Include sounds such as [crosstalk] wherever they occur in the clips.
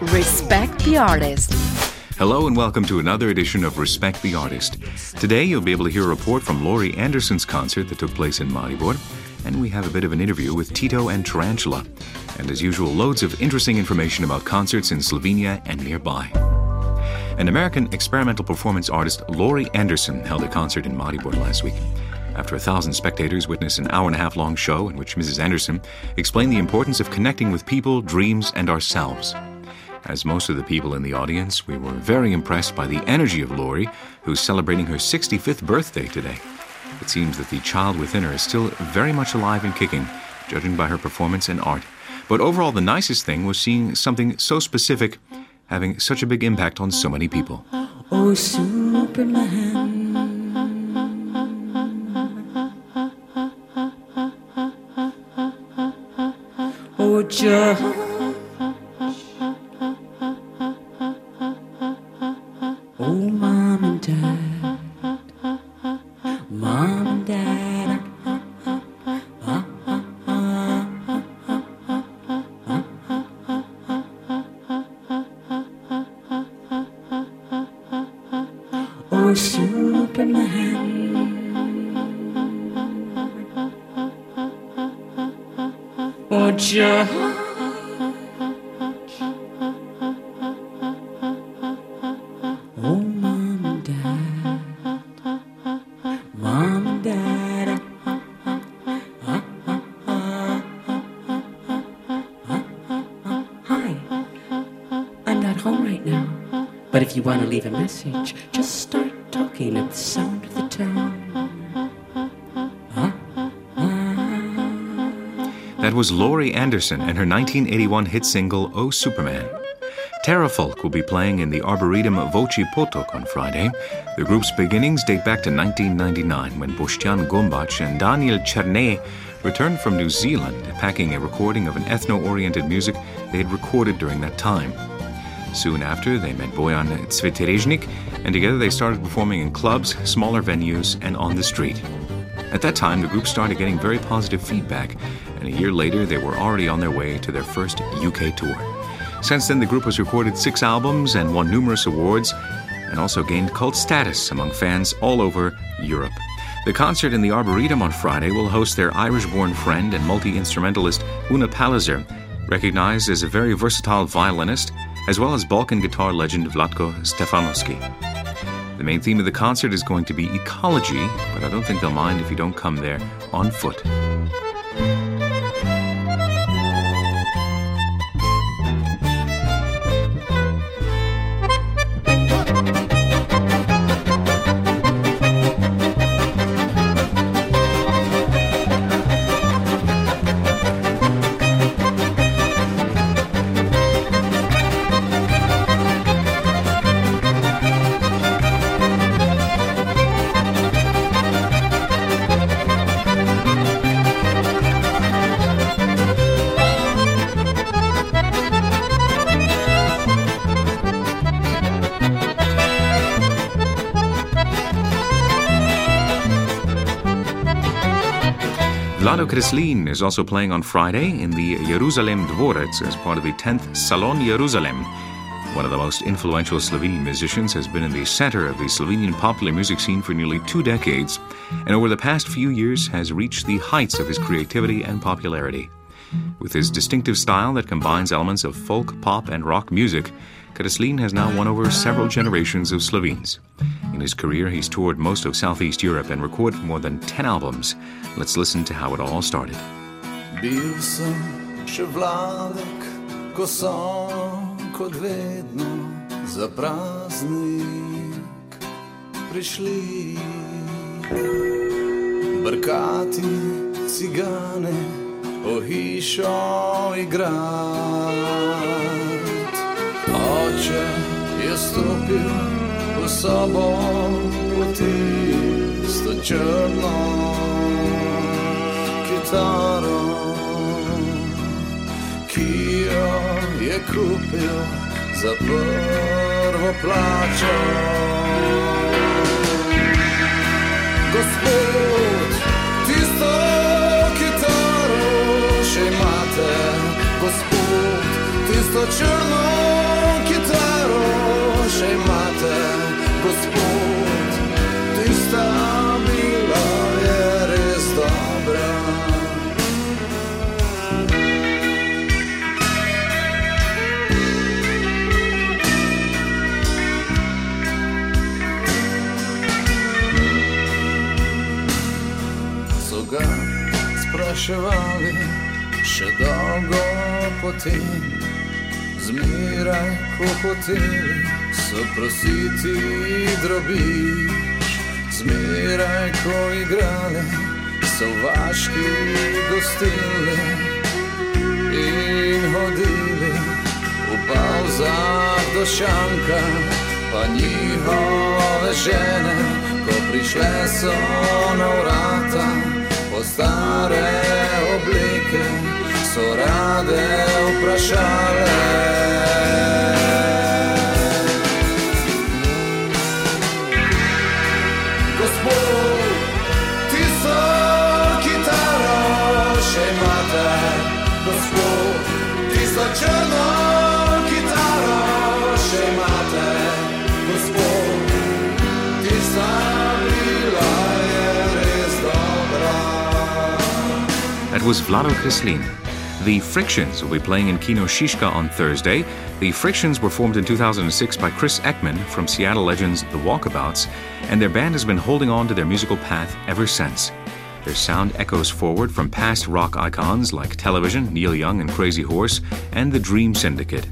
Respect the Artist. Hello and welcome to another edition of Respect the Artist. Today you'll be able to hear a report from Laurie Anderson's concert that took place in Maribor, and we have a bit of an interview with Tito and Tarantula. And as usual, loads of interesting information about concerts in Slovenia and nearby. An American experimental performance artist, Laurie Anderson, held a concert in Maribor last week. After a thousand spectators witnessed an hour and a half long show in which Mrs. Anderson explained the importance of connecting with people, dreams, and ourselves. As most of the people in the audience, we were very impressed by the energy of Laurie, who's celebrating her 65th birthday today. It seems that the child within her is still very much alive and kicking, judging by her performance and art. But overall, the nicest thing was seeing something so specific having such a big impact on so many people. Oh, Superman. Oh, Joe. If you want to leave a message, just start talking at the sound of the tone. That was Laurie Anderson and her 1981 hit single, Oh Superman. Terrafolk will be playing in the Arboretum Volčji Potok on Friday. The group's beginnings date back to 1999 when Boštjan Gombac and Daniel Černe returned from New Zealand, packing a recording of an ethno oriented music they had recorded during that time. Soon after, they met Bojan Cvetrežnik, and together they started performing in clubs, smaller venues, and on the street. At that time, the group started getting very positive feedback, and a year later, they were already on their way to their first UK tour. Since then, the group has recorded six albums and won numerous awards, and also gained cult status among fans all over Europe. The concert in the Arboretum on Friday will host their Irish born friend and multi instrumentalist Una Palliser, recognized as a very versatile violinist as well as Balkan guitar legend Vlatko Stefanovski. The main theme of the concert is going to be ecology, but I don't think they'll mind if you don't come there on foot. Vlado Kreslin is also playing on Friday in the Jerusalem Dvorec as part of the 10th Salon Jerusalem. One of the most influential Slovenian musicians has been in the center of the Slovenian popular music scene for nearly two decades, and over the past few years has reached the heights of his creativity and popularity. With his distinctive style that combines elements of folk, pop, and rock music, Kreslin has now won over several generations of Slovenes. In his career, he's toured most of Southeast Europe and recorded more than 10 albums. Let's listen to how it all started. Brkati cigane, o hišo Oče je stopil v sobo po tisto črno kitaro, ki jo je kupil za prvo plačo. Gospod, tisto kitaro še imate, gospod, tisto črno naše mate, Gospod, tista bila je res dobra. So ga spraševali še dolgo potem, zmeraj ko hoteli so prositi drobiš, zmeraj ko igrali so vaški gostili in hodili v pauzah do šanka, pa njihove žene, ko prišle so na vrata po stare oblike, so rade vprašale. That was Vlado Kreslin. The Frictions will be playing in Kino Šiška on Thursday. The Frictions were formed in 2006 by Chris Eckman from Seattle legends The Walkabouts, and their band has been holding on to their musical path ever since. Their sound echoes forward from past rock icons like Television, Neil Young and Crazy Horse, and the Dream Syndicate.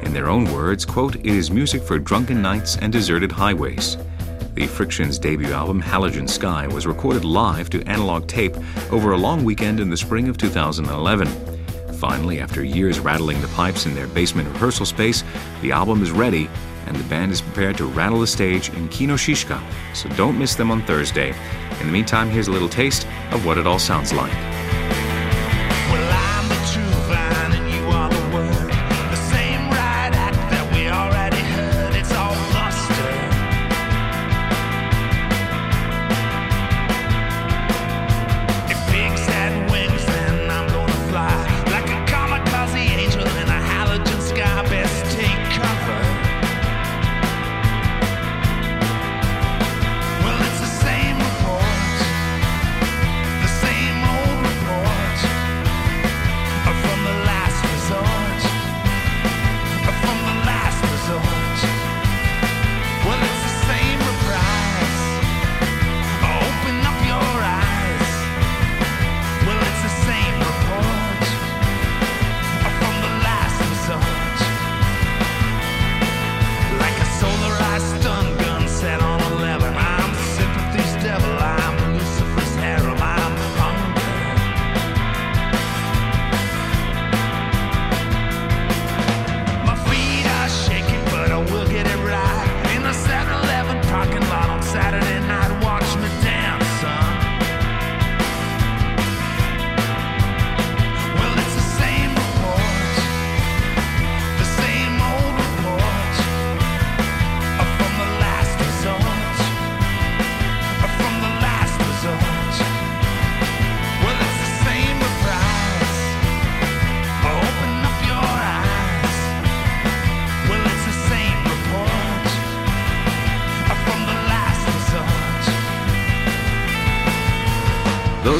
In their own words, quote, it is music for drunken nights and deserted highways. The Frictions' debut album, Halogen Sky, was recorded live to analog tape over a long weekend in the spring of 2011. Finally, after years rattling the pipes in their basement rehearsal space, the album is ready and the band is prepared to rattle the stage in Kino Šiška, so don't miss them on Thursday. In the meantime, here's a little taste of what it all sounds like.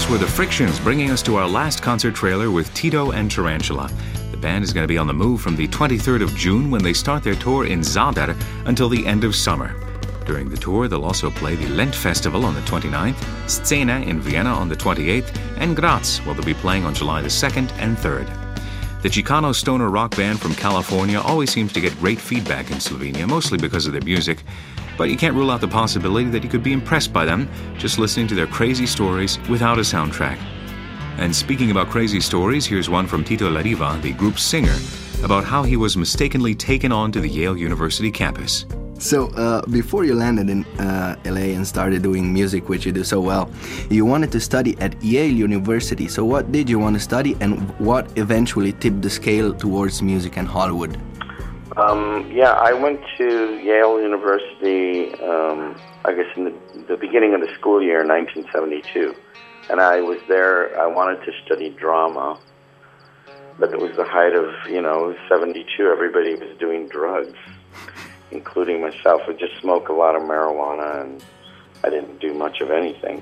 Those were the Frictions bringing us to our last concert trailer with Tito and Tarantula. The band is going to be on the move from the 23rd of June when they start their tour in Zadar until the end of summer. During the tour, they'll also play the Lent Festival on the 29th, Scena in Vienna on the 28th, and Graz, where they'll be playing on July the 2nd and 3rd. The Chicano stoner rock band from California always seems to get great feedback in Slovenia, mostly because of their music. But you can't rule out the possibility that you could be impressed by them just listening to their crazy stories without a soundtrack. And speaking about crazy stories, here's one from Tito Larriva, the group's singer, about how he was mistakenly taken on to the Yale University campus. So, uh, before you landed in uh, LA and started doing music, which you do so well, you wanted to study at Yale University. So, what did you want to study, and what eventually tipped the scale towards music and Hollywood? Um, yeah, I went to Yale University, um, I guess, in the, the beginning of the school year, in 1972. And I was there, I wanted to study drama, but it was the height of, you know, 72. Everybody was doing drugs, including myself. I just smoked a lot of marijuana, and I didn't do much of anything.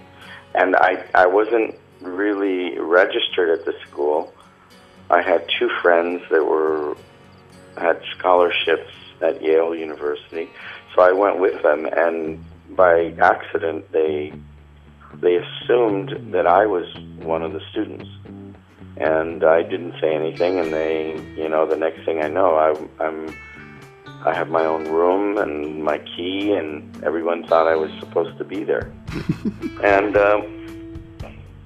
And I, I wasn't really registered at the school. I had two friends that were had scholarships at Yale University, so I went with them. And by accident, they they assumed that I was one of the students. and I didn't say anything. And they, you know, the next thing I know, I, I'm I have my own room and my key, and everyone thought I was supposed to be there. [laughs] and um,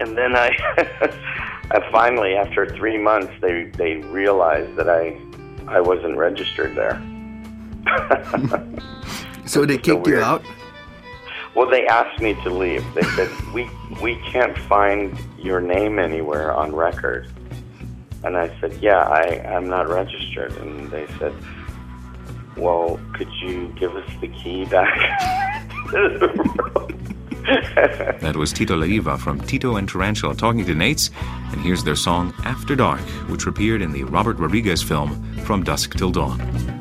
and then I, [laughs] I finally, after three months, they they realized that I I wasn't registered there. [laughs] So they so kicked you out? Well, they asked me to leave. They said [laughs] we we can't find your name anywhere on record. And I said, yeah, I I'm not registered. And they said, well, could you give us the key back? [laughs] to the room?" [laughs] That was Tito Larriva from Tito and Tarantula talking to Nates, and here's their song After Dark, which appeared in the Robert Rodriguez film From Dusk Till Dawn.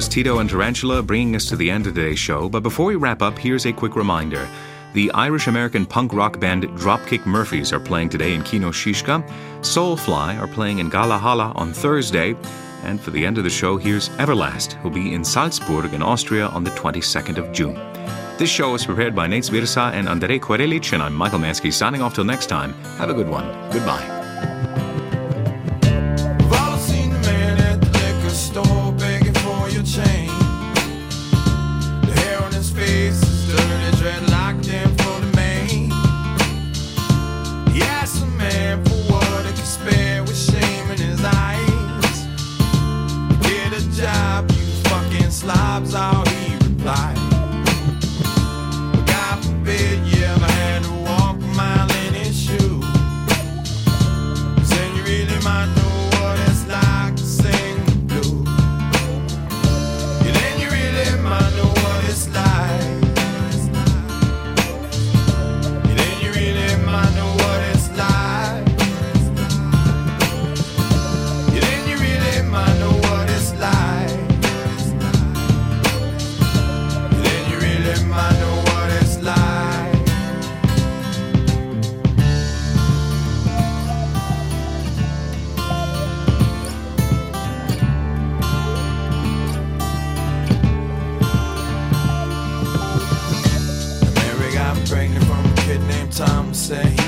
Was Tito and Tarantula bringing us to the end of today's show. But before we wrap up, here's a quick reminder. The Irish American punk rock band Dropkick Murphys are playing today in Kino Šiška. Soulfly are playing in Gala Hala on Thursday. And for the end of the show, here's Everlast, who'll be in Salzburg in Austria on the 22nd of June. This show is prepared by Nate Svirsa and Andrei Kwarelic, and I'm Michael Mansky signing off till next time. Have a good one. Goodbye. say.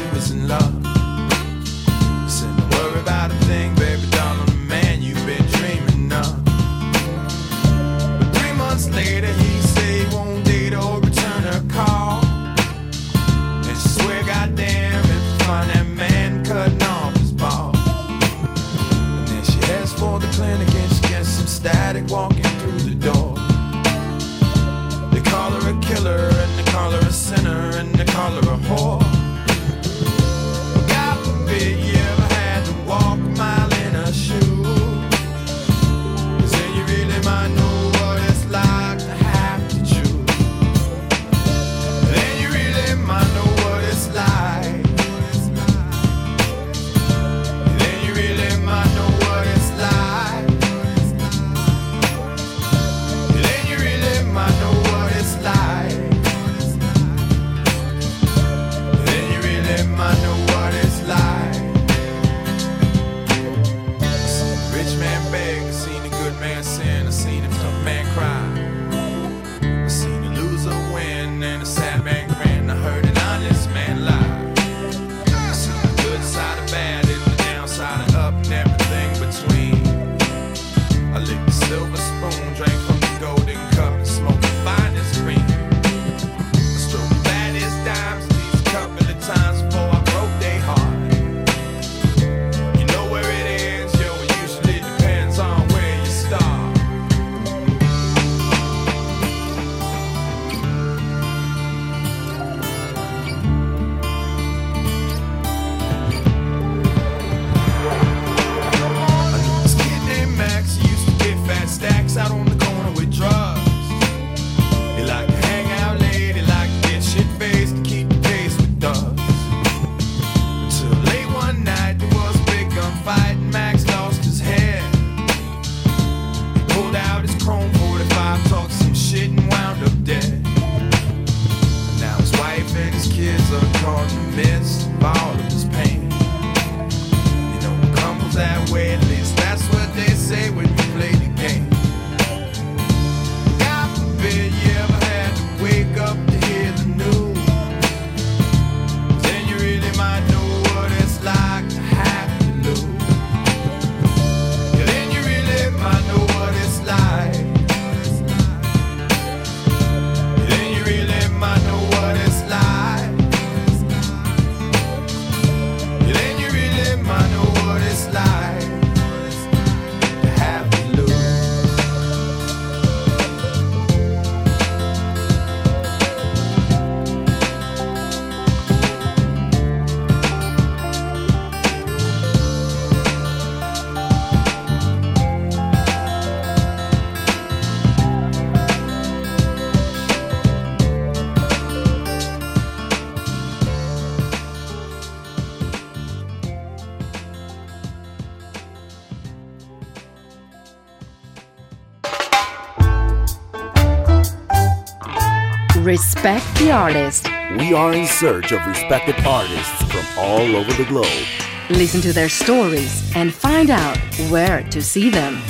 Respect the artist. We are in search of respected artists from all over the globe. Listen to their stories and find out where to see them.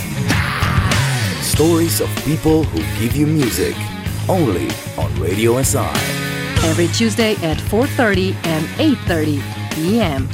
Stories of people who give you music. Only on Radio SI. Every Tuesday at 4:30 and 8:30 p.m.